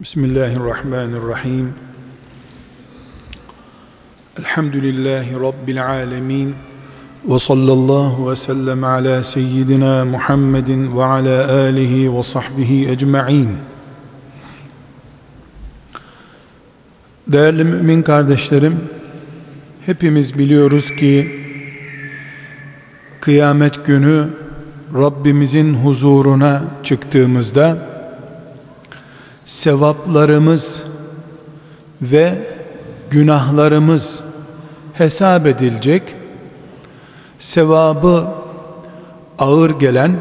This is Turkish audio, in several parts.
Bismillahirrahmanirrahim. Elhamdülillahi Rabbil alemin. Ve sallallahu ve sellem ala seyyidina Muhammedin ve ala alihi ve sahbihi ecma'in. Değerli mümin kardeşlerim, hepimiz biliyoruz ki kıyamet günü Rabbimizin huzuruna çıktığımızda sevaplarımız ve günahlarımız hesap edilecek. Sevabı ağır gelen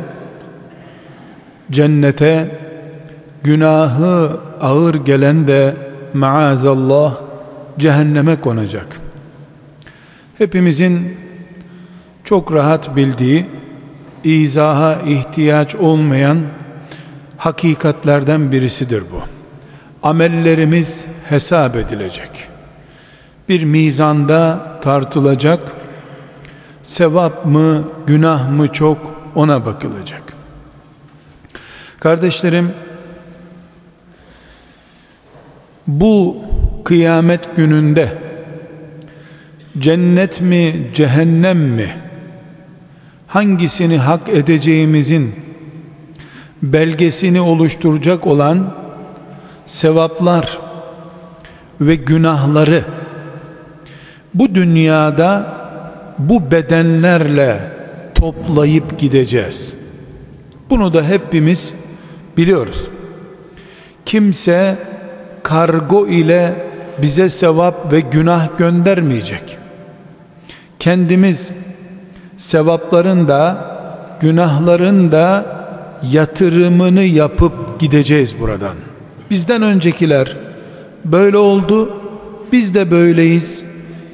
cennete, günahı ağır gelen de maazallah cehenneme konacak. Hepimizin çok rahat bildiği, izaha ihtiyaç olmayan hakikatlerden birisidir bu. Amellerimiz hesap edilecek. Bir mizanda tartılacak. Sevap mı, günah mı çok ona bakılacak. Kardeşlerim, bu kıyamet gününde cennet mi, cehennem mi, hangisini hak edeceğimizin belgesini oluşturacak olan sevaplar ve günahları bu dünyada bu bedenlerle toplayıp gideceğiz. Bunu da hepimiz biliyoruz. Kimse kargo ile bize sevap ve günah göndermeyecek. Kendimiz sevapların da günahların da yatırımını yapıp gideceğiz buradan. Bizden öncekiler böyle oldu. Biz de böyleyiz.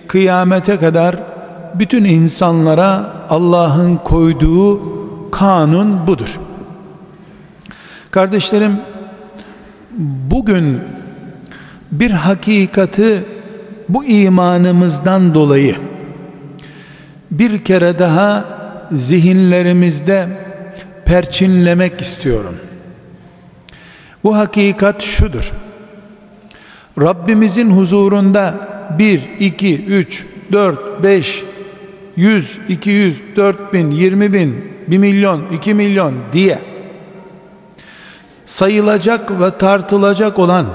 Kıyamete kadar bütün insanlara Allah'ın koyduğu kanun budur. Kardeşlerim bugün bir hakikati bu imanımızdan dolayı bir kere daha zihinlerimizde perçinlemek istiyorum. Bu hakikat şudur. Rabbimizin huzurunda 1, 2, 3, 4, 5, 100, 200, 4 bin, 20 bin, 1 milyon, 2 milyon diye sayılacak ve tartılacak olan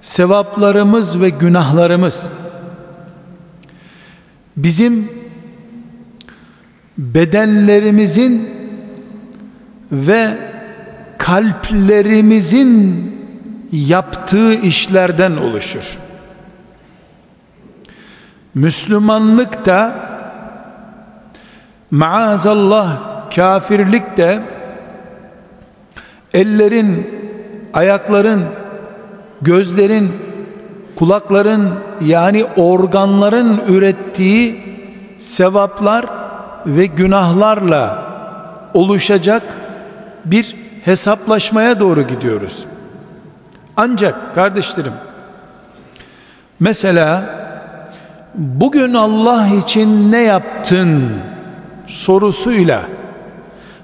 sevaplarımız ve günahlarımız bizim bedenlerimizin ve kalplerimizin yaptığı işlerden oluşur. Müslümanlık da maazallah kafirlik de ellerin, ayakların, gözlerin, kulakların yani organların ürettiği sevaplar ve günahlarla oluşacak bir hesaplaşmaya doğru gidiyoruz. Ancak kardeşlerim mesela bugün Allah için ne yaptın sorusuyla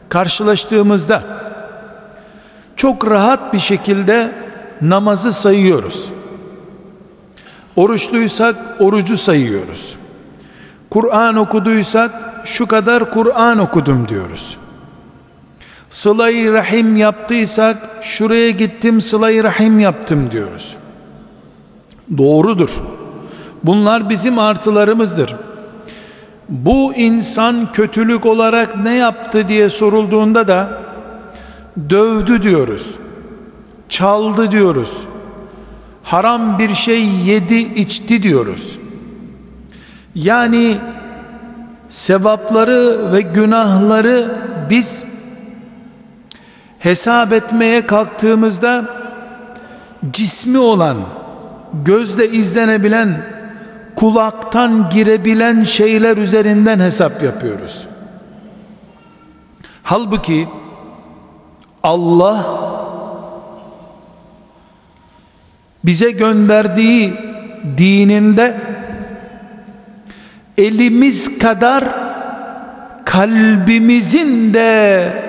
karşılaştığımızda çok rahat bir şekilde namazı sayıyoruz. Oruçluysak orucu sayıyoruz. Kur'an okuduysak şu kadar Kur'an okudum diyoruz. Sıla-i rahim yaptıysak şuraya gittim sıla-i rahim yaptım diyoruz. Doğrudur. Bunlar bizim artılarımızdır. Bu insan kötülük olarak ne yaptı diye sorulduğunda da dövdü diyoruz. Çaldı diyoruz. Haram bir şey yedi içti diyoruz. Yani sevapları ve günahları biz hesap etmeye kalktığımızda cismi olan gözle izlenebilen kulaktan girebilen şeyler üzerinden hesap yapıyoruz. Halbuki Allah bize gönderdiği dininde elimiz kadar kalbimizin de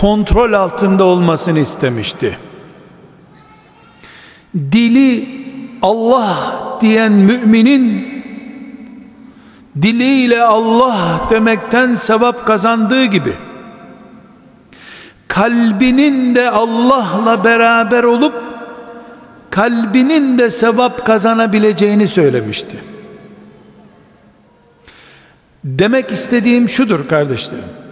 kontrol altında olmasını istemişti. dili Allah diyen müminin diliyle Allah demekten sevap kazandığı gibi kalbinin de Allah'la beraber olup kalbinin de sevap kazanabileceğini söylemişti. Demek istediğim şudur kardeşlerim.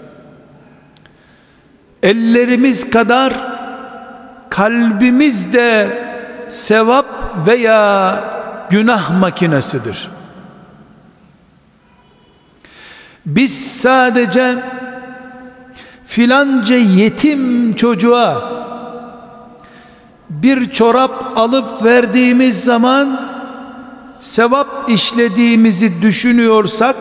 Ellerimiz kadar kalbimiz de sevap veya günah makinesidir. Biz sadece filanca yetim çocuğa bir çorap alıp verdiğimiz zaman sevap işlediğimizi düşünüyorsak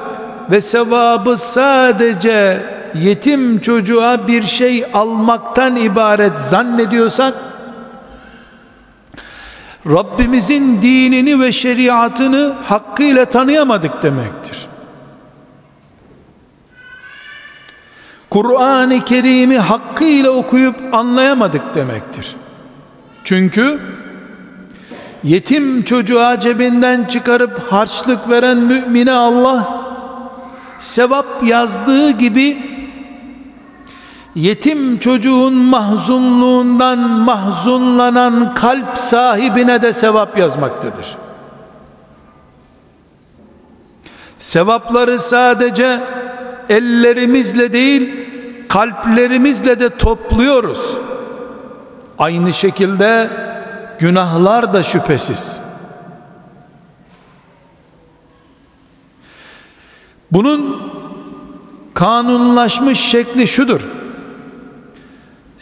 ve sevabı sadece yetim çocuğa bir şey almaktan ibaret zannediyorsak Rabbimizin dinini ve şeriatını hakkıyla tanıyamadık demektir. Kur'an-ı Kerim'i hakkıyla okuyup anlayamadık demektir. Çünkü yetim çocuğa cebinden çıkarıp harçlık veren mümine Allah sevap yazdığı gibi yetim çocuğun mahzunluğundan mahzunlanan kalp sahibine de sevap yazmaktadır. Sevapları sadece ellerimizle değil kalplerimizle de topluyoruz. Aynı şekilde günahlar da şüphesiz. Bunun kanunlaşmış şekli şudur.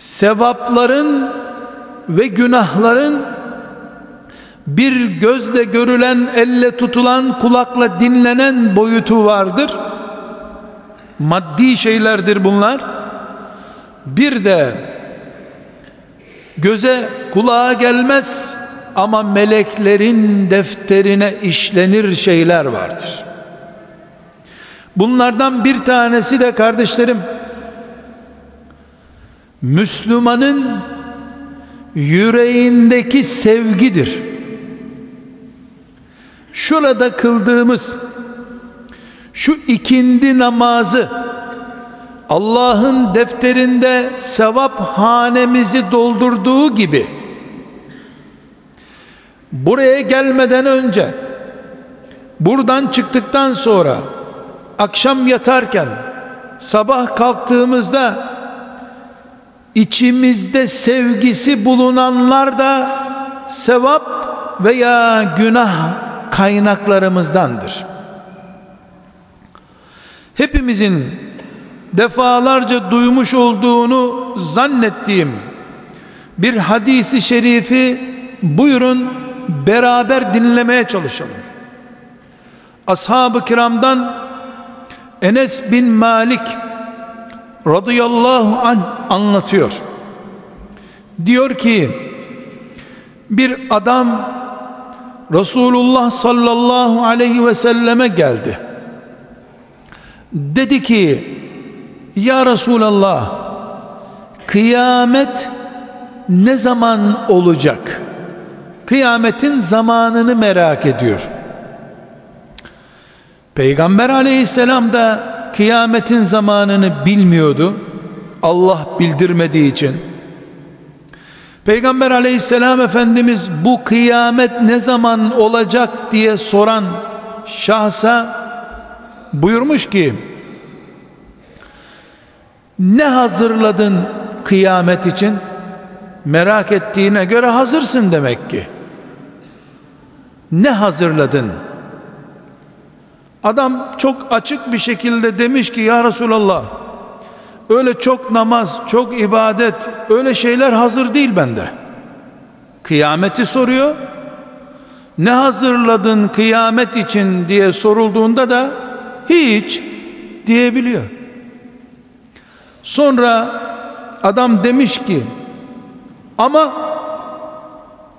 Sevapların ve günahların bir gözle görülen, elle tutulan, kulakla dinlenen boyutu vardır. Maddi şeylerdir bunlar. Bir de göze kulağa gelmez ama meleklerin defterine işlenir şeyler vardır. Bunlardan bir tanesi de kardeşlerim Müslümanın yüreğindeki sevgidir. Şurada kıldığımız şu ikindi namazı Allah'ın defterinde sevap hanemizi doldurduğu gibi buraya gelmeden önce buradan çıktıktan sonra akşam yatarken sabah kalktığımızda içimizde sevgisi bulunanlar da sevap veya günah kaynaklarımızdandır. Hepimizin defalarca duymuş olduğunu zannettiğim bir hadisi şerifi buyurun beraber dinlemeye çalışalım. Ashab-ı kiramdan Enes bin Malik radıyallahu an anlatıyor. Diyor ki bir adam Resulullah sallallahu aleyhi ve selleme geldi. Dedi ki ya Resulallah kıyamet ne zaman olacak? Kıyametin zamanını merak ediyor. Peygamber aleyhisselam da kıyametin zamanını bilmiyordu. Allah bildirmediği için. Peygamber aleyhisselam efendimiz bu kıyamet ne zaman olacak diye soran şahsa buyurmuş ki ne hazırladın kıyamet için merak ettiğine göre hazırsın demek ki ne hazırladın adam çok açık bir şekilde demiş ki ya Resulallah öyle çok namaz çok ibadet öyle şeyler hazır değil bende. Kıyameti soruyor. Ne hazırladın kıyamet için? diye sorulduğunda da hiç diyebiliyor. Sonra adam demiş ki ama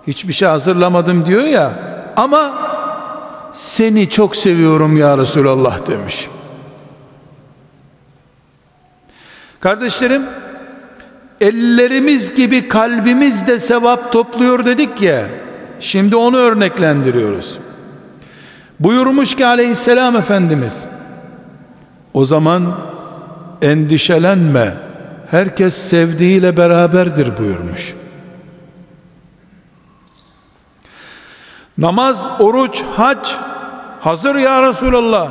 hiçbir şey hazırlamadım diyor ya ama seni çok seviyorum ya Resulallah demiş. Kardeşlerim ellerimiz gibi kalbimiz de sevap topluyor dedik ya Şimdi onu örneklendiriyoruz. Buyurmuş ki aleyhisselam Efendimiz o zaman endişelenme herkes sevdiğiyle beraberdir buyurmuş. Namaz, oruç, hac hazır ya Resulallah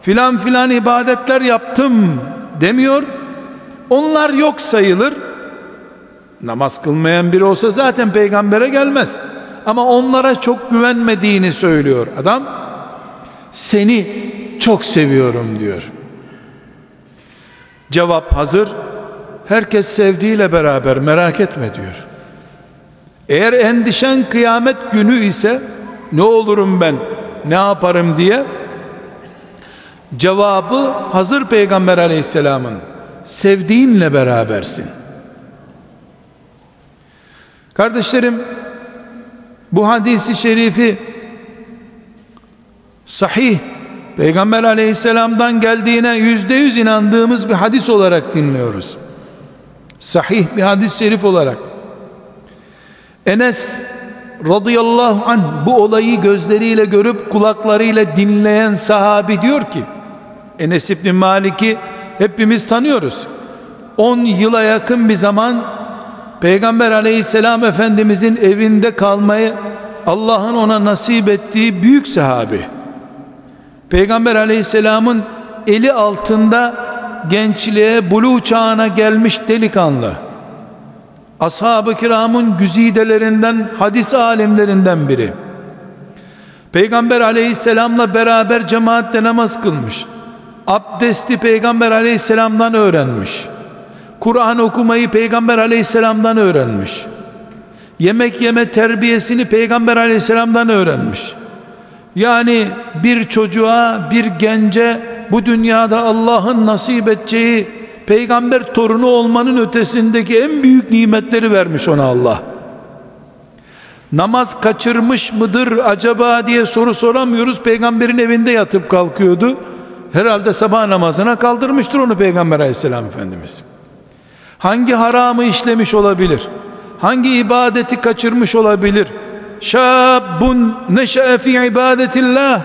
filan filan ibadetler yaptım demiyor. Onlar yok sayılır. Namaz kılmayan biri olsa zaten peygambere gelmez. Ama onlara çok güvenmediğini söylüyor adam. Seni çok seviyorum diyor. Cevap hazır. Herkes sevdiğiyle beraber merak etme diyor. Eğer endişen kıyamet günü ise ne olurum ben ne yaparım diye cevabı hazır peygamber aleyhisselamın sevdiğinle berabersin. Kardeşlerim bu hadisi şerifi sahih Peygamber aleyhisselamdan geldiğine yüzde yüz inandığımız bir hadis olarak dinliyoruz. Sahih bir hadis şerif olarak. Enes radıyallahu anh bu olayı gözleriyle görüp kulaklarıyla dinleyen sahabi diyor ki Enes İbni Malik'i hepimiz tanıyoruz. 10 yıla yakın bir zaman Peygamber aleyhisselam efendimizin evinde kalmayı Allah'ın ona nasip ettiği büyük sahabi. Peygamber aleyhisselamın eli altında gençliğe buluğ çağına gelmiş delikanlı. Ashab-ı kiramın güzidelerinden, hadis alimlerinden biri. Peygamber aleyhisselamla beraber cemaatle namaz kılmış. Abdesti peygamber aleyhisselamdan öğrenmiş. Kur'an okumayı peygamber aleyhisselamdan öğrenmiş. Yemek yeme terbiyesini peygamber aleyhisselamdan öğrenmiş. Yani bir çocuğa, bir gence bu dünyada Allah'ın nasip edeceği peygamber torunu olmanın ötesindeki en büyük nimetleri vermiş ona Allah. Namaz kaçırmış mıdır acaba diye soru soramıyoruz. Peygamberin evinde yatıp kalkıyordu. Herhalde sabah namazına kaldırmıştır onu Peygamber aleyhisselam Efendimiz. Hangi haramı işlemiş olabilir? Hangi ibadeti kaçırmış olabilir? Şabun neşe'e fi ibadetillah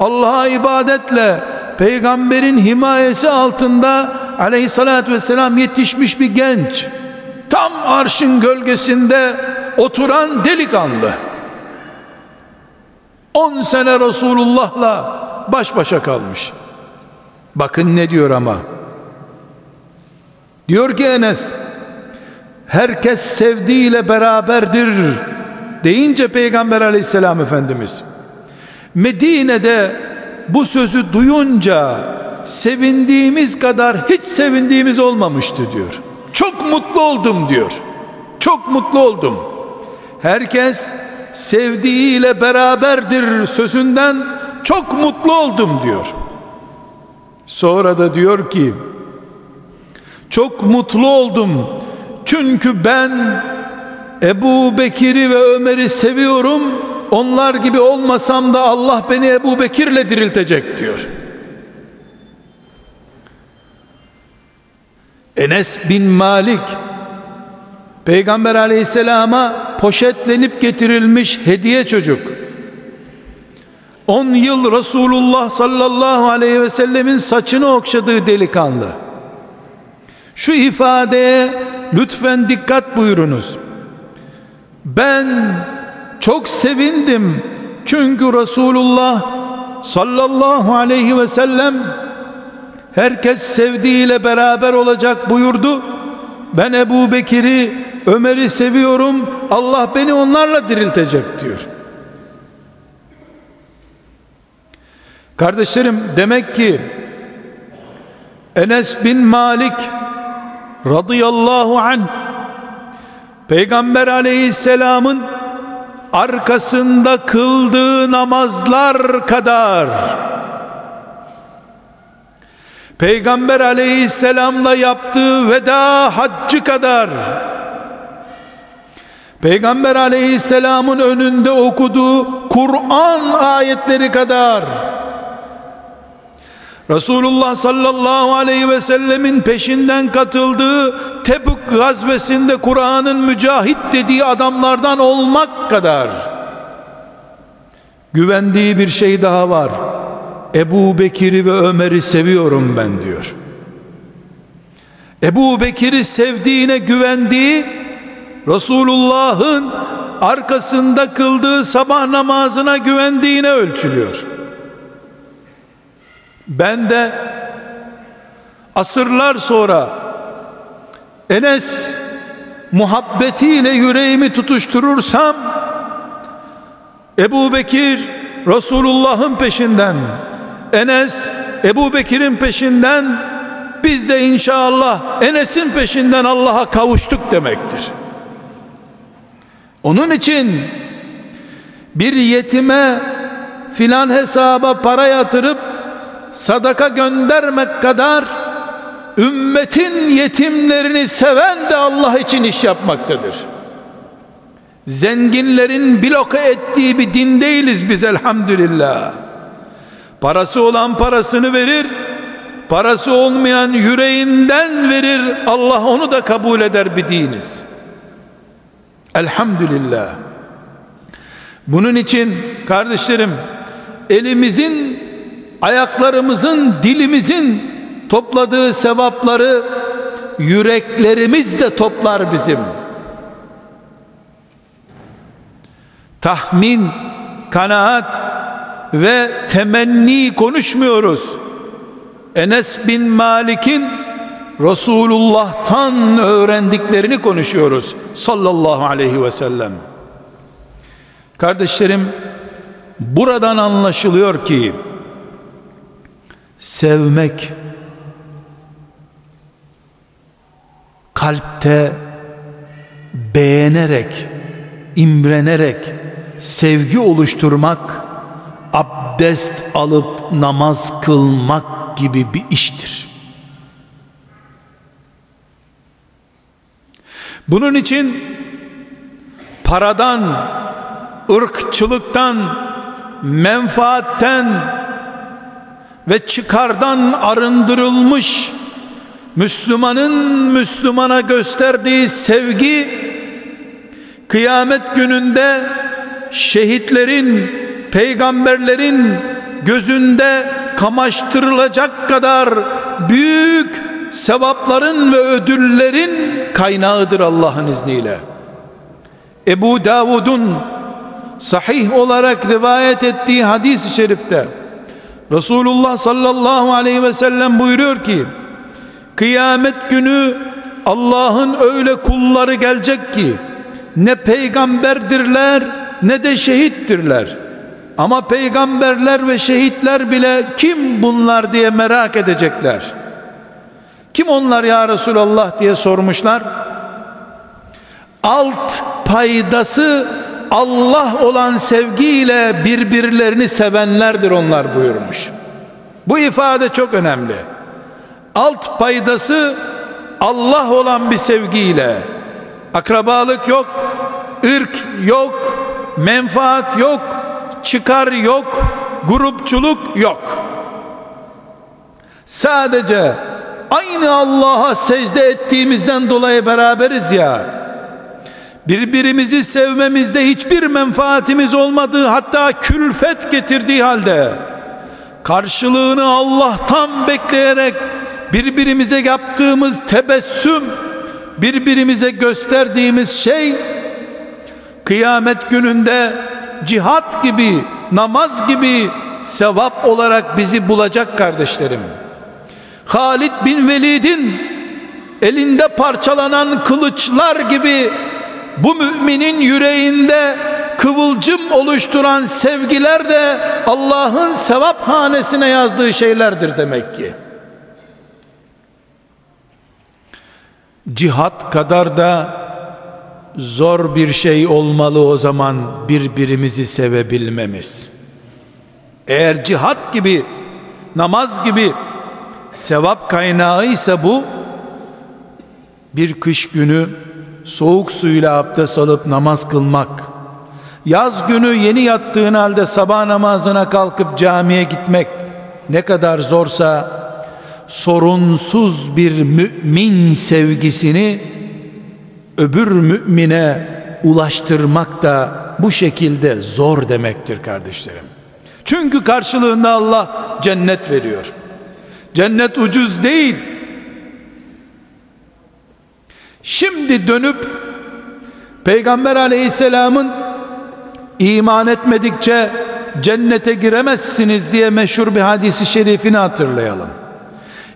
Allah'a ibadetle peygamberin himayesi altında aleyhissalatü vesselam yetişmiş bir genç tam arşın gölgesinde oturan delikanlı. 10 sene Resulullah'la baş başa kalmış. Bakın ne diyor ama. Diyor ki Enes herkes sevdiğiyle beraberdir. deyince Peygamber aleyhisselam Efendimiz Medine'de bu sözü duyunca sevindiğimiz kadar hiç sevindiğimiz olmamıştı diyor. Çok mutlu oldum diyor. Çok mutlu oldum. Herkes sevdiğiyle beraberdir sözünden çok mutlu oldum diyor. Sonra da diyor ki çok mutlu oldum. Çünkü ben Ebu Bekir'i ve Ömer'i seviyorum. Onlar gibi olmasam da Allah beni Ebu Bekir'le diriltecek diyor. Enes bin Malik Peygamber aleyhisselama poşetlenip getirilmiş hediye çocuk. 10 yıl Resulullah sallallahu aleyhi ve sellemin saçını okşadığı delikanlı. Şu ifadeye lütfen dikkat buyurunuz. Ben çok sevindim. Çünkü Resulullah sallallahu aleyhi ve sellem herkes sevdiğiyle beraber olacak buyurdu. Ben Ebu Bekir'i Ömer'i seviyorum Allah beni onlarla diriltecek diyor. Kardeşlerim demek ki Enes bin Malik radıyallahu anh Peygamber aleyhisselamın arkasında kıldığı namazlar kadar Peygamber aleyhisselamla yaptığı veda haccı kadar. Peygamber aleyhisselamın önünde okuduğu Kur'an ayetleri kadar. Resulullah sallallahu aleyhi ve sellemin peşinden katıldığı Tebük gazvesinde Kur'an'ın mücahit dediği adamlardan olmak kadar. Güvendiği bir şey daha var. Ebu Bekir'i ve Ömer'i seviyorum ben diyor. Ebu Bekir'i sevdiğine güvendiği Resulullah'ın arkasında kıldığı sabah namazına güvendiğine ölçülüyor. Ben de asırlar sonra Enes muhabbetiyle yüreğimi tutuşturursam Ebu Bekir Resulullah'ın peşinden Enes Ebu Bekir'in peşinden biz de inşallah Enes'in peşinden Allah'a kavuştuk demektir. Onun için bir yetime filan hesaba para yatırıp sadaka göndermek kadar ümmetin yetimlerini seven de Allah için iş yapmaktadır. Zenginlerin bloke ettiği bir din değiliz biz elhamdülillah. Parası olan parasını verir, parası olmayan yüreğinden verir. Allah onu da kabul eder bir diniz. Elhamdülillah. Bunun için kardeşlerim elimizin ayaklarımızın dilimizin topladığı sevapları yüreklerimiz de toplar bizim. Tahmin, kanaat ve temenni konuşmuyoruz. Enes bin Malik'in Resulullah'tan öğrendiklerini konuşuyoruz sallallahu aleyhi ve sellem. Kardeşlerim buradan anlaşılıyor ki sevmek kalpte beğenerek imrenerek sevgi oluşturmak abdest alıp namaz kılmak gibi bir iştir. Bunun için paradan, ırkçılıktan, menfaatten ve çıkardan arındırılmış Müslümanın Müslümana gösterdiği sevgi kıyamet gününde şehitlerin, peygamberlerin gözünde kamaştırılacak kadar büyük sevapların ve ödüllerin kaynağıdır Allah'ın izniyle. Ebu Davud'un sahih olarak rivayet ettiği hadis-i şerifte Resulullah sallallahu aleyhi ve sellem buyuruyor ki kıyamet günü Allah'ın öyle kulları gelecek ki ne peygamberdirler ne de şehittirler ama peygamberler ve şehitler bile kim bunlar diye merak edecekler kim onlar ya Resulallah diye sormuşlar alt paydası Allah olan sevgiyle birbirlerini sevenlerdir onlar buyurmuş. Bu ifade çok önemli. Alt paydası Allah olan bir sevgiyle akrabalık yok, ırk yok, menfaat yok, çıkar yok, grupçuluk yok. Sadece aynı Allah'a secde ettiğimizden dolayı beraberiz ya birbirimizi sevmemizde hiçbir menfaatimiz olmadığı hatta külfet getirdiği halde karşılığını Allah'tan bekleyerek birbirimize yaptığımız tebessüm birbirimize gösterdiğimiz şey kıyamet gününde cihat gibi namaz gibi sevap olarak bizi bulacak kardeşlerim Halid bin Velid'in elinde parçalanan kılıçlar gibi bu müminin yüreğinde kıvılcım oluşturan sevgiler de Allah'ın sevap hanesine yazdığı şeylerdir demek ki. Cihat kadar da zor bir şey olmalı o zaman birbirimizi sevebilmemiz. Eğer cihat gibi, namaz gibi sevap kaynağı ise bu bir kış günü soğuk suyla abdest alıp namaz kılmak, yaz günü yeni yattığın halde sabah namazına kalkıp camiye gitmek, ne kadar zorsa sorunsuz bir mümin sevgisini öbür mümine ulaştırmak da bu şekilde zor demektir kardeşlerim. Çünkü karşılığında Allah cennet veriyor. Cennet ucuz değil. Şimdi dönüp Peygamber aleyhisselamın iman etmedikçe cennete giremezsiniz diye meşhur bir hadisi şerifini hatırlayalım.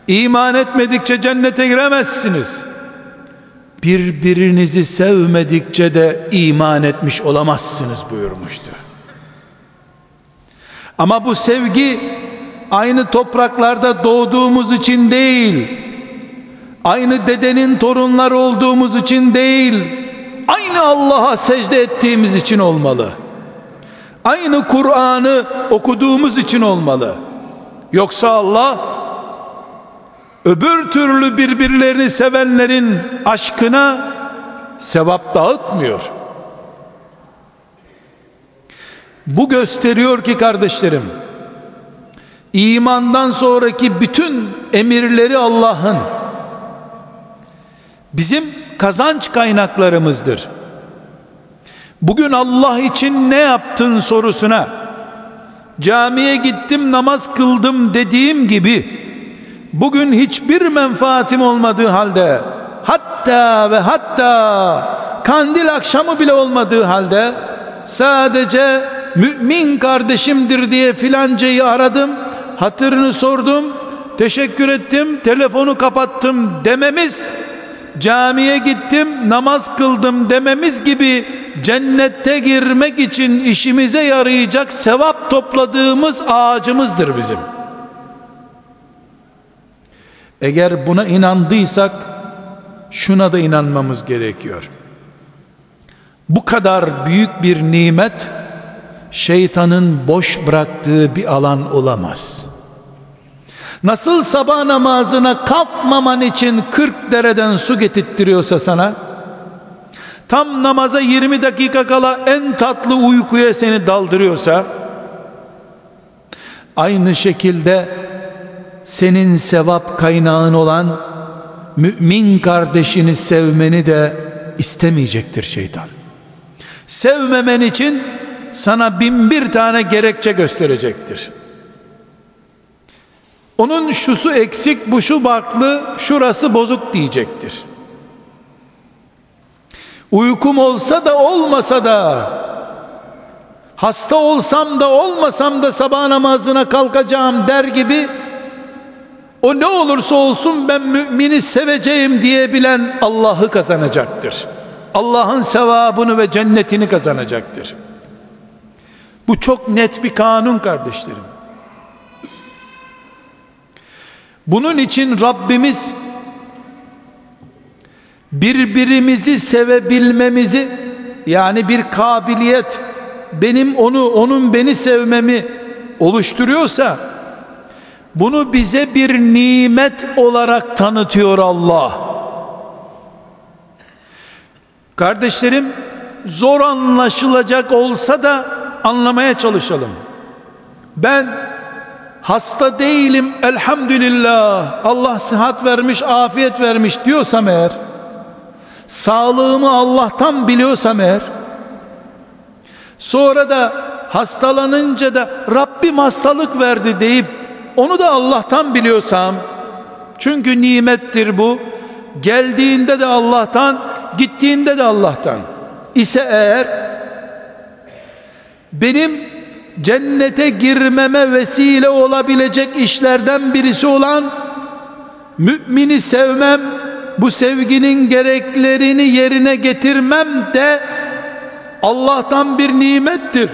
İman etmedikçe cennete giremezsiniz. Birbirinizi sevmedikçe de iman etmiş olamazsınız buyurmuştu. Ama bu sevgi aynı topraklarda doğduğumuz için değil, aynı dedenin torunları olduğumuz için değil, aynı Allah'a secde ettiğimiz için olmalı. Aynı Kur'an'ı okuduğumuz için olmalı. Yoksa Allah öbür türlü birbirlerini sevenlerin aşkına sevap dağıtmıyor. Bu gösteriyor ki kardeşlerim imandan sonraki bütün emirleri Allah'ın bizim kazanç kaynaklarımızdır. Bugün Allah için ne yaptın sorusuna camiye gittim namaz kıldım dediğim gibi bugün hiçbir menfaatim olmadığı halde hatta ve hatta kandil akşamı bile olmadığı halde sadece mümin kardeşimdir diye filancayı aradım hatırını sordum teşekkür ettim telefonu kapattım dememiz camiye gittim namaz kıldım dememiz gibi cennette girmek için işimize yarayacak sevap topladığımız ağacımızdır bizim. Eğer buna inandıysak şuna da inanmamız gerekiyor. Bu kadar büyük bir nimet şeytanın boş bıraktığı bir alan olamaz. Nasıl sabah namazına kalkmaman için 40 dereden su getirttiriyorsa sana tam namaza 20 dakika kala en tatlı uykuya seni daldırıyorsa aynı şekilde senin sevap kaynağın olan mümin kardeşini sevmeni de istemeyecektir şeytan. Sevmemen için sana bin bir tane gerekçe gösterecektir. Onun şusu eksik, bu şu baklı, şurası bozuk diyecektir. Uykum olsa da olmasa da hasta olsam da olmasam da sabah namazına kalkacağım der gibi o ne olursa olsun ben mümini seveceğim diyebilen Allah'ı kazanacaktır. Allah'ın sevabını ve cennetini kazanacaktır. Bu çok net bir kanun kardeşlerim. Bunun için Rabbimiz birbirimizi sevebilmemizi yani bir kabiliyet benim onu onun beni sevmemi oluşturuyorsa bunu bize bir nimet olarak tanıtıyor Allah. Kardeşlerim zor anlaşılacak olsa da anlamaya çalışalım. Ben hasta değilim elhamdülillah Allah sıhhat vermiş afiyet vermiş diyorsam eğer sağlığımı Allah'tan biliyorsam eğer sonra da hastalanınca da Rabbim hastalık verdi deyip onu da Allah'tan biliyorsam çünkü nimettir bu geldiğinde de Allah'tan gittiğinde de Allah'tan. İse eğer benim cennete girmeme vesile olabilecek işlerden birisi olan mümini sevmem bu sevginin gereklerini yerine getirmem de Allah'tan bir nimettir.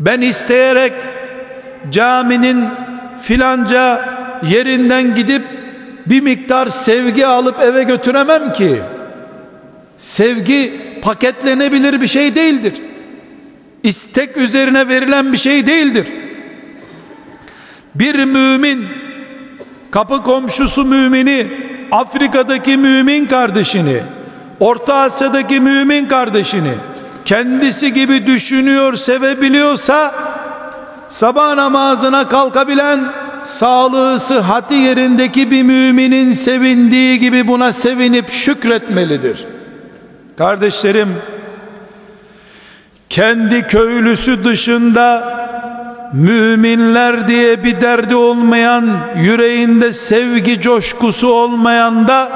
Ben isteyerek caminin filanca yerinden gidip bir miktar sevgi alıp eve götüremem ki. Sevgi paketlenebilir bir şey değildir. İstek üzerine verilen bir şey değildir. Bir mümin kapı komşusu mümini Afrika'daki mümin kardeşini Orta Asya'daki mümin kardeşini kendisi gibi düşünüyor sevebiliyorsa sabah namazına kalkabilen, sağlığı sıhhati yerindeki bir müminin sevindiği gibi buna sevinip şükretmelidir. Kardeşlerim, kendi köylüsü dışında müminler diye bir derdi olmayan, yüreğinde sevgi coşkusu olmayan da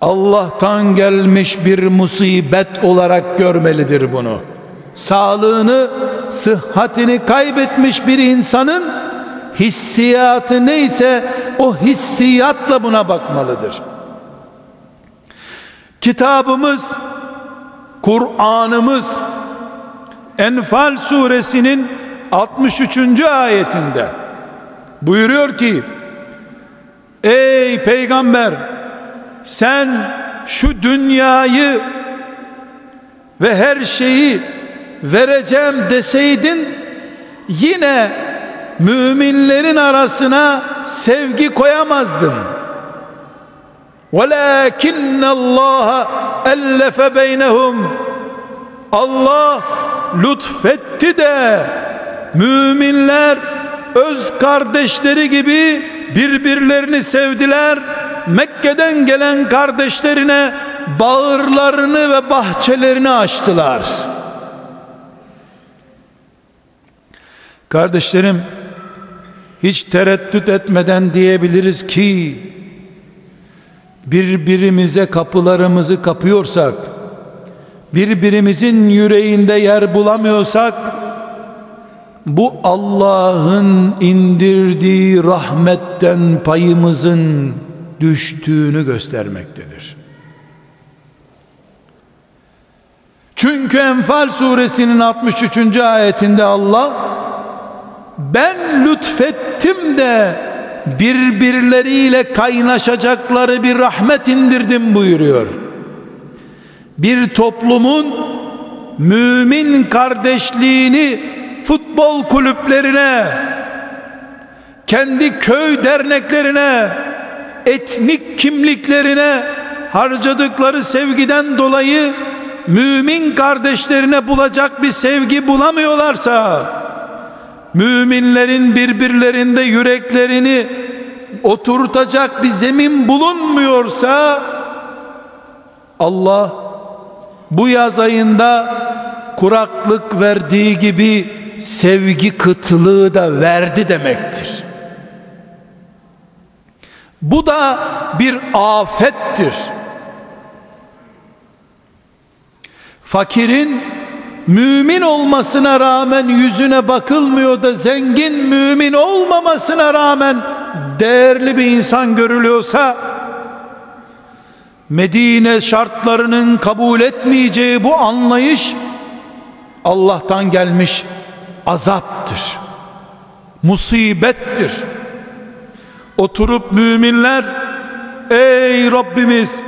Allah'tan gelmiş bir musibet olarak görmelidir bunu. Sağlığını, sıhhatini kaybetmiş bir insanın hissiyatı neyse o hissiyatla buna bakmalıdır. Kitabımız, Kur'an'ımız Enfal suresinin 63. ayetinde buyuruyor ki Ey peygamber sen şu dünyayı ve her şeyi vereceğim deseydin yine müminlerin arasına sevgi koyamazdın. وَلَكِنَّ اللّٰهَ اَلَّفَ بَيْنَهُمْ Allah lütfetti de müminler öz kardeşleri gibi birbirlerini sevdiler Mekke'den gelen kardeşlerine bağırlarını ve bahçelerini açtılar. Kardeşlerim hiç tereddüt etmeden diyebiliriz ki birbirimize kapılarımızı kapıyorsak birbirimizin yüreğinde yer bulamıyorsak bu Allah'ın indirdiği rahmetten payımızın düştüğünü göstermektedir. Çünkü Enfal suresinin 63. ayetinde Allah ben lütfettim de birbirleriyle kaynaşacakları bir rahmet indirdim buyuruyor. Bir toplumun mümin kardeşliğini futbol kulüplerine, kendi köy derneklerine, etnik kimliklerine harcadıkları sevgiden dolayı mümin kardeşlerine bulacak bir sevgi bulamıyorlarsa müminlerin birbirlerinde yüreklerini oturtacak bir zemin bulunmuyorsa Allah bu yaz ayında kuraklık verdiği gibi sevgi kıtlığı da verdi demektir. Bu da bir afettir. Fakirin mümin olmasına rağmen yüzüne bakılmıyor da zengin mümin olmamasına rağmen değerli bir insan görülüyorsa Medine şartlarının kabul etmeyeceği bu anlayış Allah'tan gelmiş azaptır. Musibettir. Oturup müminler ey Rabbimiz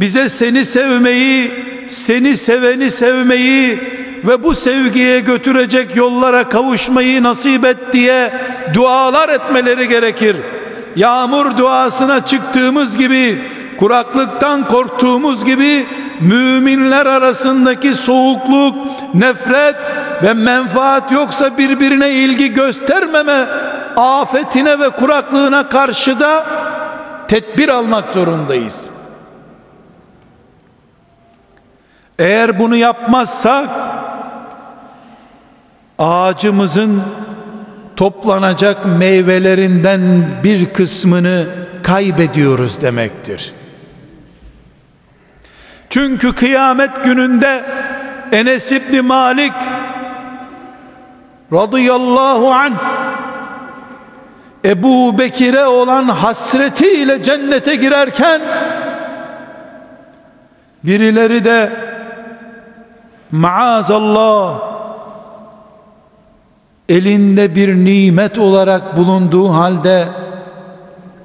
bize seni sevmeyi, seni seveni sevmeyi ve bu sevgiye götürecek yollara kavuşmayı nasip et diye dualar etmeleri gerekir. Yağmur duasına çıktığımız gibi, kuraklıktan korktuğumuz gibi müminler arasındaki soğukluk, nefret ve menfaat yoksa birbirine ilgi göstermeme afetine ve kuraklığına karşı da tedbir almak zorundayız. Eğer bunu yapmazsak ağacımızın toplanacak meyvelerinden bir kısmını kaybediyoruz demektir. Çünkü kıyamet gününde Enes İbni Malik radıyallahu anh Ebu Bekir'e olan hasretiyle cennete girerken birileri de maazallah elinde bir nimet olarak bulunduğu halde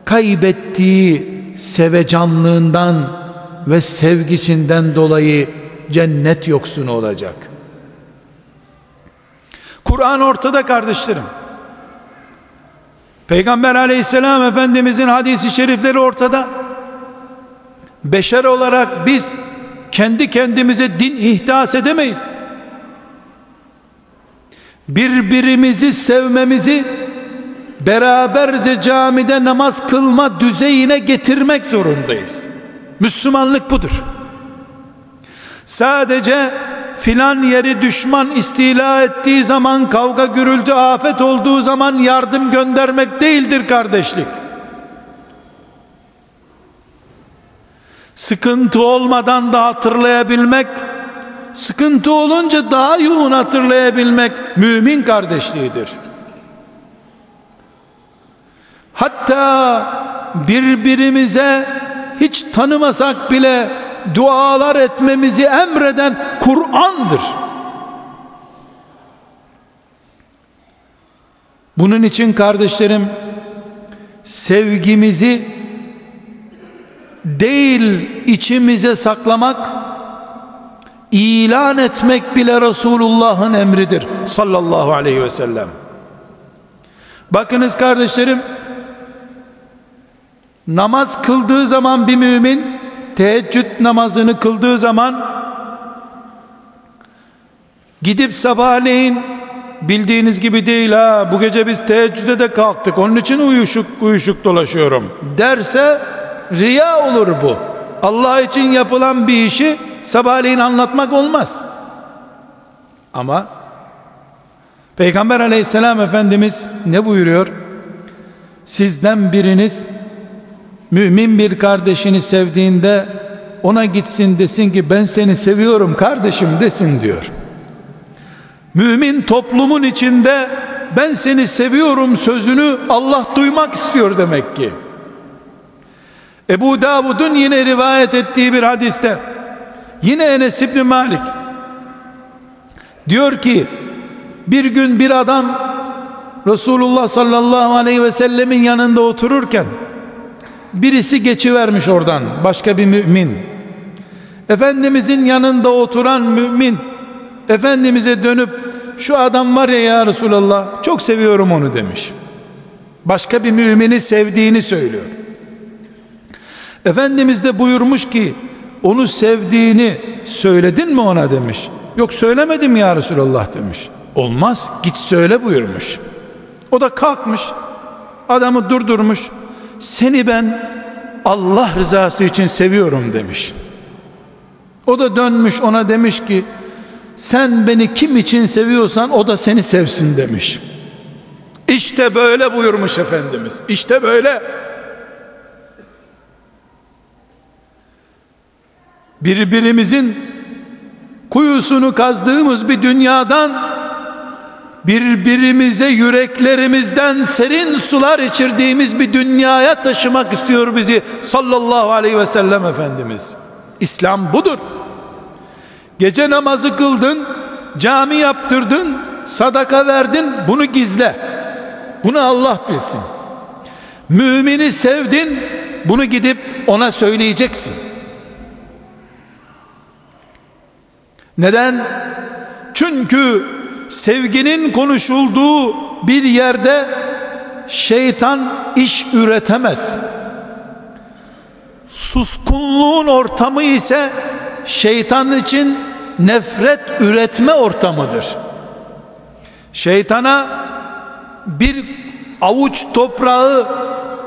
kaybettiği sevecanlığından ve sevgisinden dolayı cennet yoksunu olacak. Kur'an ortada kardeşlerim. Peygamber aleyhisselam efendimizin hadisi şerifleri ortada. Beşer olarak biz kendi kendimize din ihdas edemeyiz. Birbirimizi sevmemizi beraberce camide namaz kılma düzeyine getirmek zorundayız. Müslümanlık budur. Sadece filan yeri düşman istila ettiği zaman kavga gürültü afet olduğu zaman yardım göndermek değildir kardeşlik. Sıkıntı olmadan da hatırlayabilmek, sıkıntı olunca daha yoğun hatırlayabilmek mümin kardeşliğidir. Hatta birbirimize hiç tanımasak bile dualar etmemizi emreden Kur'an'dır. Bunun için kardeşlerim sevgimizi değil içimize saklamak ilan etmek bile Resulullah'ın emridir sallallahu aleyhi ve sellem. Bakınız kardeşlerim namaz kıldığı zaman bir mümin teheccüd namazını kıldığı zaman gidip sabahleyin bildiğiniz gibi değil ha bu gece biz teheccüde de kalktık onun için uyuşuk uyuşuk dolaşıyorum derse riya olur bu Allah için yapılan bir işi sabahleyin anlatmak olmaz ama Peygamber aleyhisselam efendimiz ne buyuruyor sizden biriniz mümin bir kardeşini sevdiğinde ona gitsin desin ki ben seni seviyorum kardeşim desin diyor. Mümin toplumun içinde ben seni seviyorum sözünü Allah duymak istiyor demek ki. Ebu Davud'un yine rivayet ettiği bir hadiste yine Enes İbni Malik diyor ki bir gün bir adam Resulullah sallallahu aleyhi ve sellemin yanında otururken birisi geçivermiş oradan başka bir mümin. Efendimizin yanında oturan mümin Efendimiz'e dönüp şu adam var ya ya Resulallah çok seviyorum onu demiş. Başka bir mümini sevdiğini söylüyor. Efendimiz de buyurmuş ki onu sevdiğini söyledin mi ona demiş yok söylemedim ya Resulallah demiş olmaz git söyle buyurmuş o da kalkmış adamı durdurmuş seni ben Allah rızası için seviyorum demiş. O da dönmüş ona demiş ki sen beni kim için seviyorsan o da seni sevsin demiş. İşte böyle buyurmuş Efendimiz. İşte böyle. Birbirimizin kuyusunu kazdığımız bir dünyadan birbirimize yüreklerimizden serin sular içirdiğimiz bir dünyaya taşımak istiyor bizi sallallahu aleyhi ve sellem Efendimiz. İslam budur. Gece namazı kıldın, cami yaptırdın, sadaka verdin, bunu gizle. Bunu Allah bilsin. Mümini sevdin, bunu gidip ona söyleyeceksin. Neden? Çünkü sevginin konuşulduğu bir yerde şeytan iş üretemez. Suskunluğun ortamı ise şeytan için nefret üretme ortamıdır. Şeytana bir avuç toprağı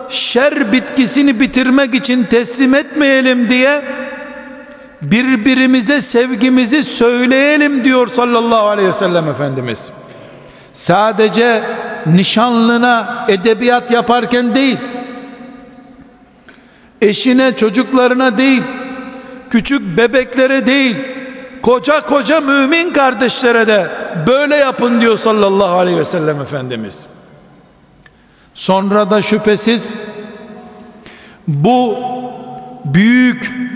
şer bitkisini bitirmek için teslim etmeyelim diye birbirimize sevgimizi söyleyelim diyor sallallahu aleyhi ve sellem Efendimiz. Sadece nişanlına edebiyat yaparken değil, eşine çocuklarına değil, küçük bebeklere değil, koca koca mümin kardeşlere de böyle yapın diyor sallallahu aleyhi ve sellem Efendimiz. Sonra da şüphesiz bu büyük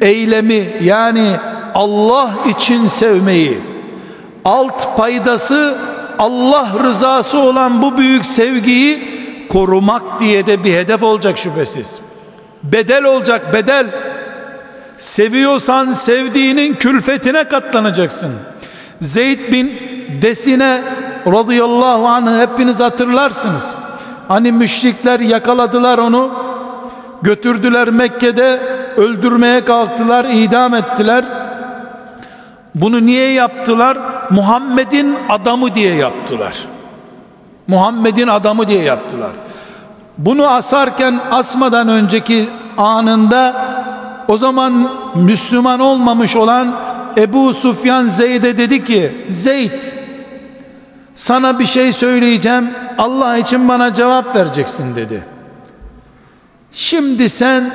eylemi yani Allah için sevmeyi alt paydası Allah rızası olan bu büyük sevgiyi korumak diye de bir hedef olacak şüphesiz. Bedel olacak bedel. Seviyorsan sevdiğinin külfetine katlanacaksın. Zeyd bin Desine radıyallahu anh hepiniz hatırlarsınız. Hani müşrikler yakaladılar onu götürdüler Mekke'de öldürmeye kalktılar idam ettiler bunu niye yaptılar Muhammed'in adamı diye yaptılar. Muhammed'in adamı diye yaptılar. Bunu asarken asmadan önceki anında o zaman Müslüman olmamış olan Ebu Sufyan Zeyd'e dedi ki Zeyd sana bir şey söyleyeceğim Allah için bana cevap vereceksin dedi. Şimdi sen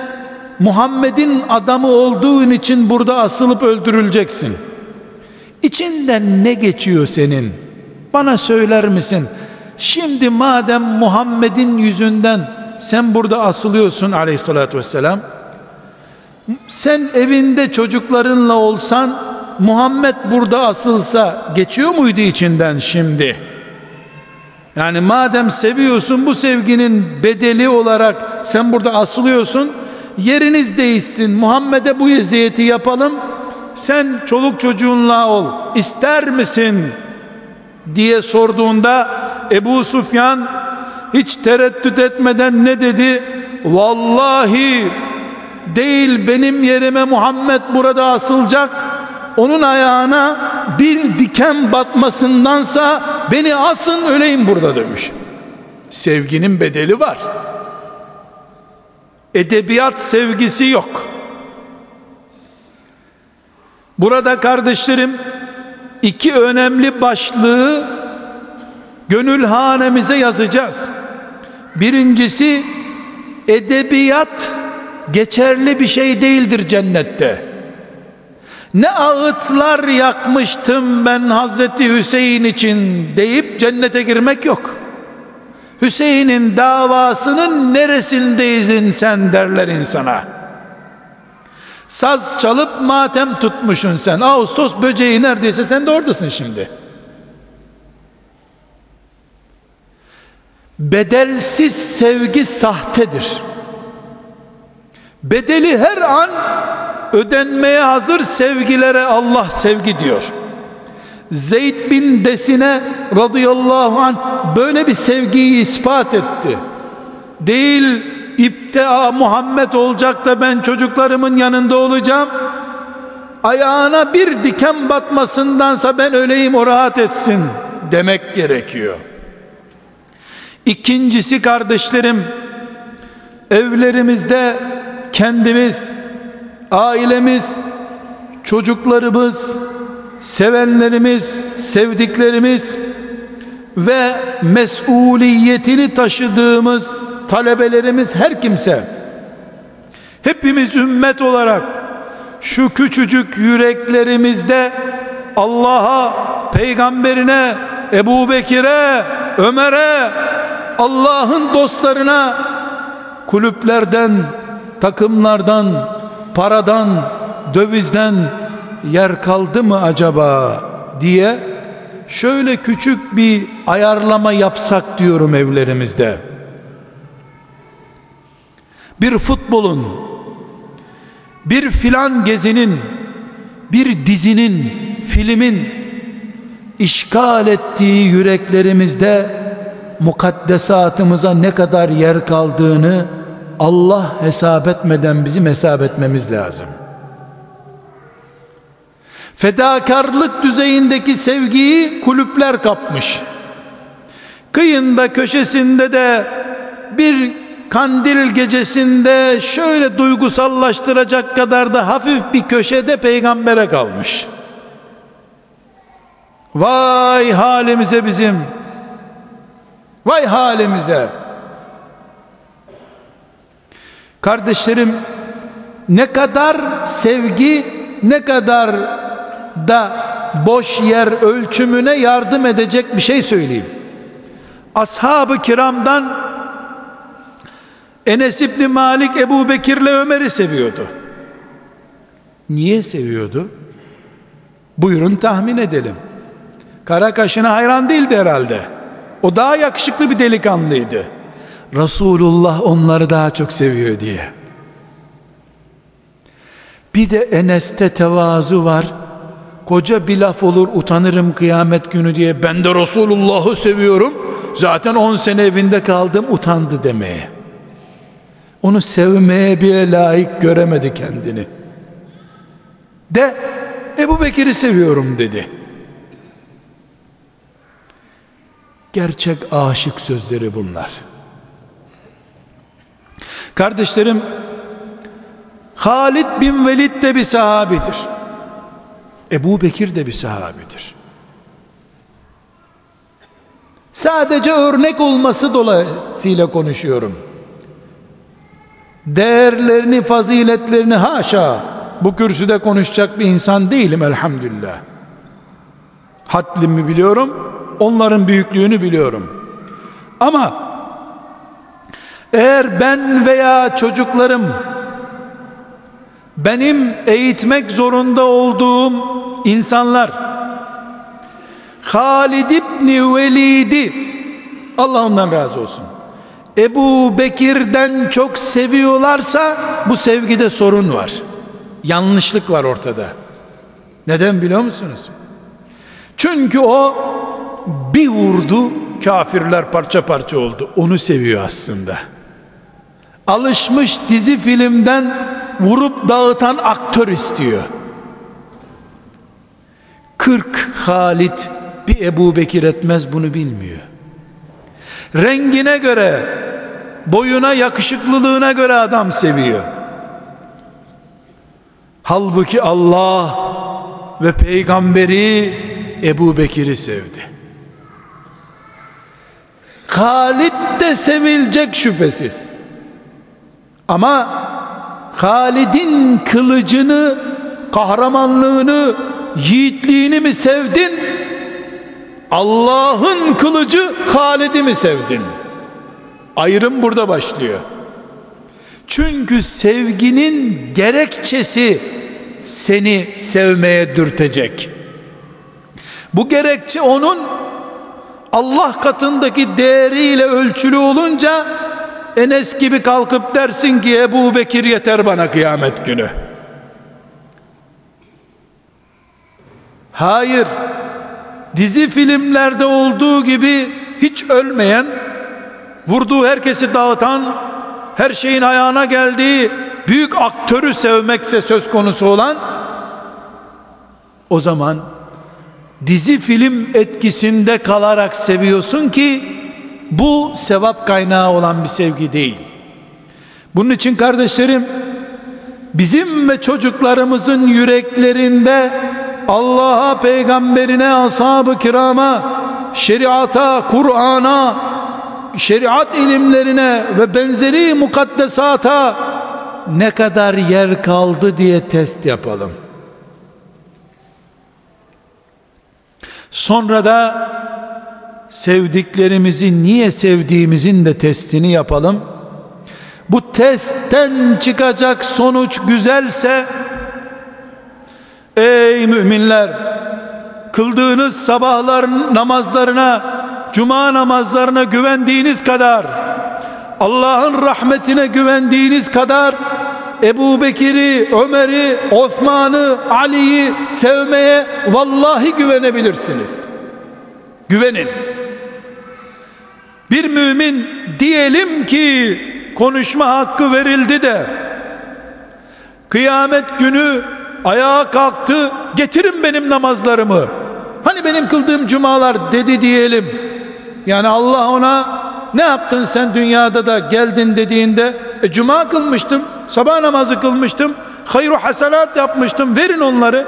Muhammed'in adamı olduğun için burada asılıp öldürüleceksin. İçinden ne geçiyor senin? Bana söyler misin? Şimdi madem Muhammed'in yüzünden sen burada asılıyorsun aleyhissalatü vesselam. Sen evinde çocuklarınla olsan Muhammed burada asılsa geçiyor muydu içinden şimdi? Yani madem seviyorsun bu sevginin bedeli olarak sen burada asılıyorsun yeriniz değişsin. Muhammed'e bu eziyeti yapalım. Sen çoluk çocuğunla ol. İster misin? diye sorduğunda Ebu Sufyan hiç tereddüt etmeden ne dedi? Vallahi değil benim yerime Muhammed burada asılacak. Onun ayağına bir diken batmasındansa beni asın öleyim burada demiş. Sevginin bedeli var edebiyat sevgisi yok. Burada kardeşlerim iki önemli başlığı gönül hanemize yazacağız. Birincisi edebiyat geçerli bir şey değildir cennette. Ne ağıtlar yakmıştım ben Hazreti Hüseyin için deyip cennete girmek yok Hüseyin'in davasının neresindeydin sen derler insana. Saz çalıp matem tutmuşsun sen. Ağustos böceği neredeyse sen de oradasın şimdi. Bedelsiz sevgi sahtedir. Bedeli her an ödenmeye hazır sevgilere Allah sevgi diyor. Zeyd bin Desine radıyallahu anh böyle bir sevgiyi ispat etti. Değil iptea Muhammed olacak da ben çocuklarımın yanında olacağım. Ayağına bir diken batmasındansa ben öleyim o rahat etsin demek gerekiyor. İkincisi kardeşlerim evlerimizde kendimiz, ailemiz, çocuklarımız, sevenlerimiz, sevdiklerimiz ve mesuliyetini taşıdığımız talebelerimiz her kimse. Hepimiz ümmet olarak şu küçücük yüreklerimizde Allah'a, peygamberine, Ebu Bekir'e, Ömer'e, Allah'ın dostlarına kulüplerden, takımlardan, paradan, dövizden yer kaldı mı acaba diye şöyle küçük bir ayarlama yapsak diyorum evlerimizde. Bir futbolun, bir filan gezinin, bir dizinin, filmin işgal ettiği yüreklerimizde mukaddesatımıza ne kadar yer kaldığını Allah hesap etmeden bizim hesap etmemiz lazım.'' Fedakarlık düzeyindeki sevgiyi kulüpler kapmış. Kıyında köşesinde de bir kandil gecesinde şöyle duygusallaştıracak kadar da hafif bir köşede peygambere kalmış. Vay halimize bizim. Vay halimize. Kardeşlerim ne kadar sevgi ne kadar da boş yer ölçümüne yardım edecek bir şey söyleyeyim. Ashab-ı kiramdan Enes İbni Malik Ebu Bekir'le Ömer'i seviyordu. Niye seviyordu? Buyurun tahmin edelim. Kara kaşına hayran değildi herhalde. O daha yakışıklı bir delikanlıydı. Resulullah onları daha çok seviyor diye. Bir de Enes'te tevazu var koca bir laf olur utanırım kıyamet günü diye. Ben de Resulullah'ı seviyorum. Zaten 10 sene evinde kaldım utandı demeye. Onu sevmeye bile layık göremedi kendini. De Ebu Bekir'i seviyorum dedi. Gerçek aşık sözleri bunlar. Kardeşlerim, Halid bin Velid de bir sahabidir. Ebu Bekir de bir sahabidir. Sadece örnek olması dolayısıyla konuşuyorum. Değerlerini, faziletlerini haşa bu kürsüde konuşacak bir insan değilim elhamdülillah. Haddimi biliyorum, onların büyüklüğünü biliyorum. Ama eğer ben veya çocuklarım benim eğitmek zorunda olduğum insanlar Halid İbni Velid'i Allah ondan razı olsun Ebu Bekir'den çok seviyorlarsa bu sevgide sorun var yanlışlık var ortada. Neden biliyor musunuz? Çünkü o bir vurdu kafirler parça parça oldu. Onu seviyor aslında. Alışmış dizi filmden vurup dağıtan aktör istiyor 40 Halit bir Ebu Bekir etmez bunu bilmiyor. Rengine göre, boyuna yakışıklılığına göre adam seviyor. Halbuki Allah ve peygamberi Ebu Bekir'i sevdi. Halit de sevilecek şüphesiz. Ama Halid'in kılıcını, kahramanlığını, yiğitliğini mi sevdin? Allah'ın kılıcı Halid'i mi sevdin? Ayrım burada başlıyor. Çünkü sevginin gerekçesi seni sevmeye dürtecek. Bu gerekçe onun Allah katındaki değeriyle ölçülü olunca Enes gibi kalkıp dersin ki Ebu Bekir yeter bana kıyamet günü. Hayır. Dizi filmlerde olduğu gibi hiç ölmeyen, vurduğu herkesi dağıtan, her şeyin ayağına geldiği büyük aktörü sevmekse söz konusu olan o zaman dizi film etkisinde kalarak seviyorsun ki bu sevap kaynağı olan bir sevgi değil. Bunun için kardeşlerim bizim ve çocuklarımızın yüreklerinde Allah'a, peygamberine, ashab-ı kirama, şeriata, Kur'an'a, şeriat ilimlerine ve benzeri mukaddesata ne kadar yer kaldı diye test yapalım. Sonra da sevdiklerimizi niye sevdiğimizin de testini yapalım. Bu testten çıkacak sonuç güzelse Ey müminler kıldığınız sabahlar namazlarına cuma namazlarına güvendiğiniz kadar Allah'ın rahmetine güvendiğiniz kadar Ebu Bekir'i, Ömer'i, Osman'ı, Ali'yi sevmeye vallahi güvenebilirsiniz. Güvenin. Bir mümin diyelim ki konuşma hakkı verildi de kıyamet günü ayağa kalktı getirin benim namazlarımı. Hani benim kıldığım cumalar dedi diyelim. Yani Allah ona ne yaptın sen dünyada da geldin? dediğinde e, cuma kılmıştım sabah namazı kılmıştım hayru hasenat yapmıştım verin onları.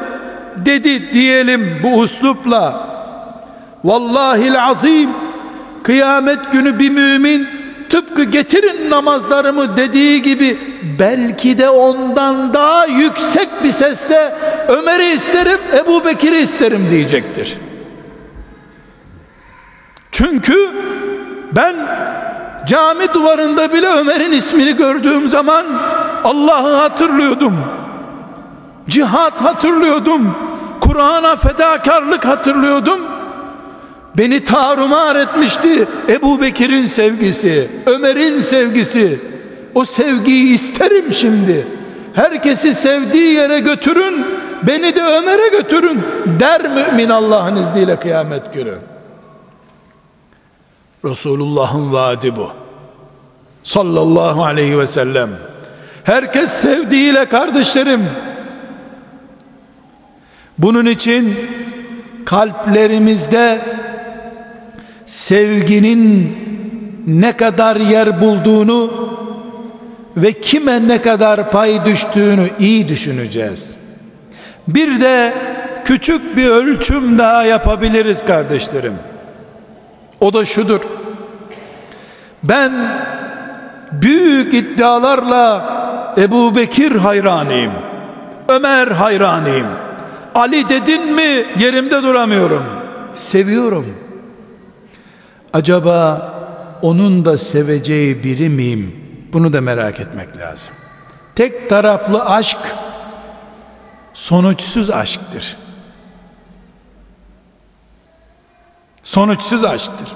dedi diyelim bu uslupla. Vallahi azim kıyamet günü bir mümin tıpkı getirin namazlarımı dediği gibi belki de ondan daha yüksek bir sesle Ömer'i isterim Ebu Bekir'i isterim diyecektir. Çünkü ben cami duvarında bile Ömer'in ismini gördüğüm zaman Allah'ı hatırlıyordum. Cihat hatırlıyordum. Kur'an'a fedakarlık hatırlıyordum. Beni tarumar etmişti Ebu Bekir'in sevgisi, Ömer'in sevgisi. O sevgiyi isterim şimdi. Herkesi sevdiği yere götürün, beni de Ömer'e götürün der mümin Allah'ın izniyle kıyamet günü. Resulullah'ın vaadi bu. Sallallahu aleyhi ve sellem. Herkes sevdiğiyle kardeşlerim. Bunun için kalplerimizde sevginin ne kadar yer bulduğunu ve kime ne kadar pay düştüğünü iyi düşüneceğiz. Bir de küçük bir ölçüm daha yapabiliriz kardeşlerim. O da şudur. Ben büyük iddialarla Ebu Bekir hayranıyım. Ömer hayranıyım. Ali dedin mi yerimde duramıyorum. Seviyorum. Acaba onun da seveceği biri miyim? Bunu da merak etmek lazım. Tek taraflı aşk sonuçsuz aşktır. Sonuçsuz aşktır.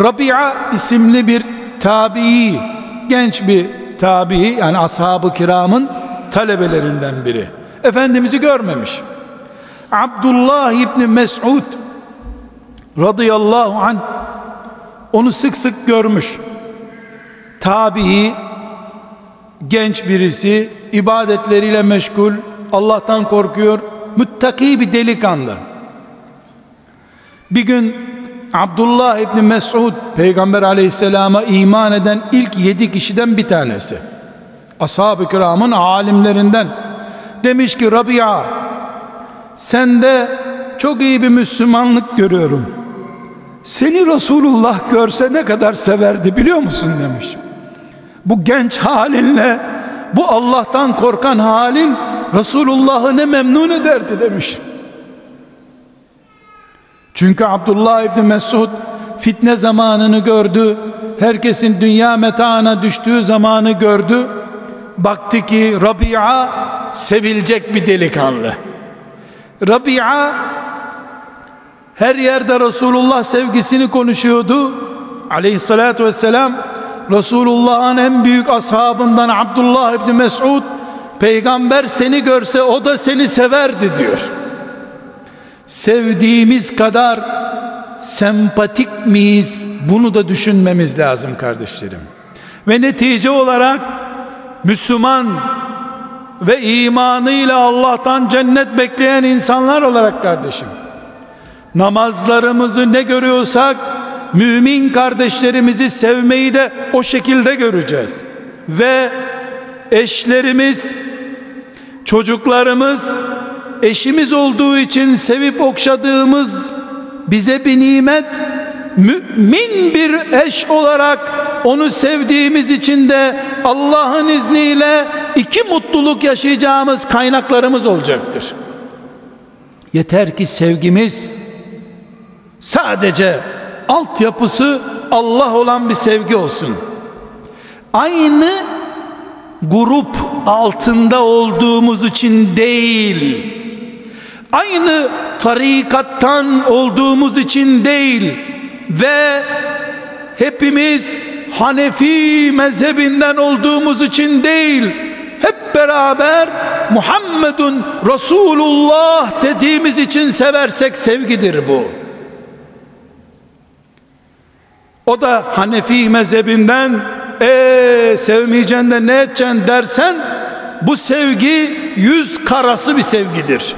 Rabia isimli bir tabii, genç bir tabii yani ashab-ı kiramın talebelerinden biri. Efendimiz'i görmemiş. Abdullah İbni Mes'ud radıyallahu an onu sık sık görmüş. Tabii genç birisi ibadetleriyle meşgul, Allah'tan korkuyor, müttaki bir delikanlı. Bir gün Abdullah İbni Mes'ud Peygamber aleyhisselama iman eden ilk yedi kişiden bir tanesi. Ashab-ı kiramın alimlerinden. Demiş ki Rabia sende çok iyi bir Müslümanlık görüyorum. Seni Resulullah görse ne kadar severdi biliyor musun demiş. Bu genç halinle bu Allah'tan korkan halin Resulullah'ı ne memnun ederdi demiş. Çünkü Abdullah İbni Mesud fitne zamanını gördü. Herkesin dünya metaına düştüğü zamanı gördü. Baktı ki Rabia sevilecek bir delikanlı. Rabia her yerde Resulullah sevgisini konuşuyordu. Aleyhissalatü vesselam Resulullah'ın en büyük ashabından Abdullah İbni Mesud peygamber seni görse o da seni severdi diyor. Sevdiğimiz kadar sempatik miyiz? Bunu da düşünmemiz lazım kardeşlerim. Ve netice olarak Müslüman ve imanıyla Allah'tan cennet bekleyen insanlar olarak kardeşim namazlarımızı ne görüyorsak mümin kardeşlerimizi sevmeyi de o şekilde göreceğiz ve eşlerimiz çocuklarımız eşimiz olduğu için sevip okşadığımız bize bir nimet mümin bir eş olarak onu sevdiğimiz için de Allah'ın izniyle iki mutluluk yaşayacağımız kaynaklarımız olacaktır. Yeter ki sevgimiz sadece altyapısı Allah olan bir sevgi olsun. Aynı grup altında olduğumuz için değil aynı tarikattan olduğumuz için değil ve hepimiz Hanefi mezhebinden olduğumuz için değil hep beraber Muhammedun Resulullah dediğimiz için seversek sevgidir bu. O da Hanefi mezhebinden e sevmeyeceksin de ne edeceksin dersen bu sevgi yüz karası bir sevgidir.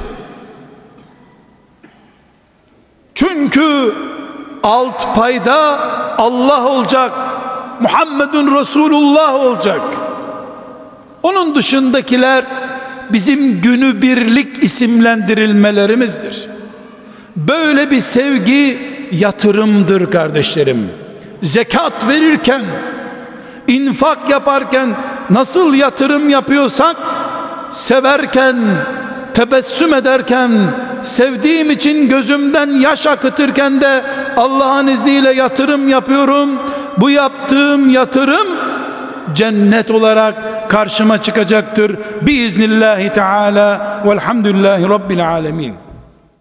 Çünkü alt payda Allah olacak. Muhammedun Resulullah olacak. Onun dışındakiler bizim günü birlik isimlendirilmelerimizdir. Böyle bir sevgi yatırımdır kardeşlerim. Zekat verirken, infak yaparken nasıl yatırım yapıyorsak severken tebessüm ederken sevdiğim için gözümden yaş akıtırken de Allah'ın izniyle yatırım yapıyorum. Bu yaptığım yatırım cennet olarak karşıma çıkacaktır. Biiznillahi teala velhamdülillahi rabbil alemin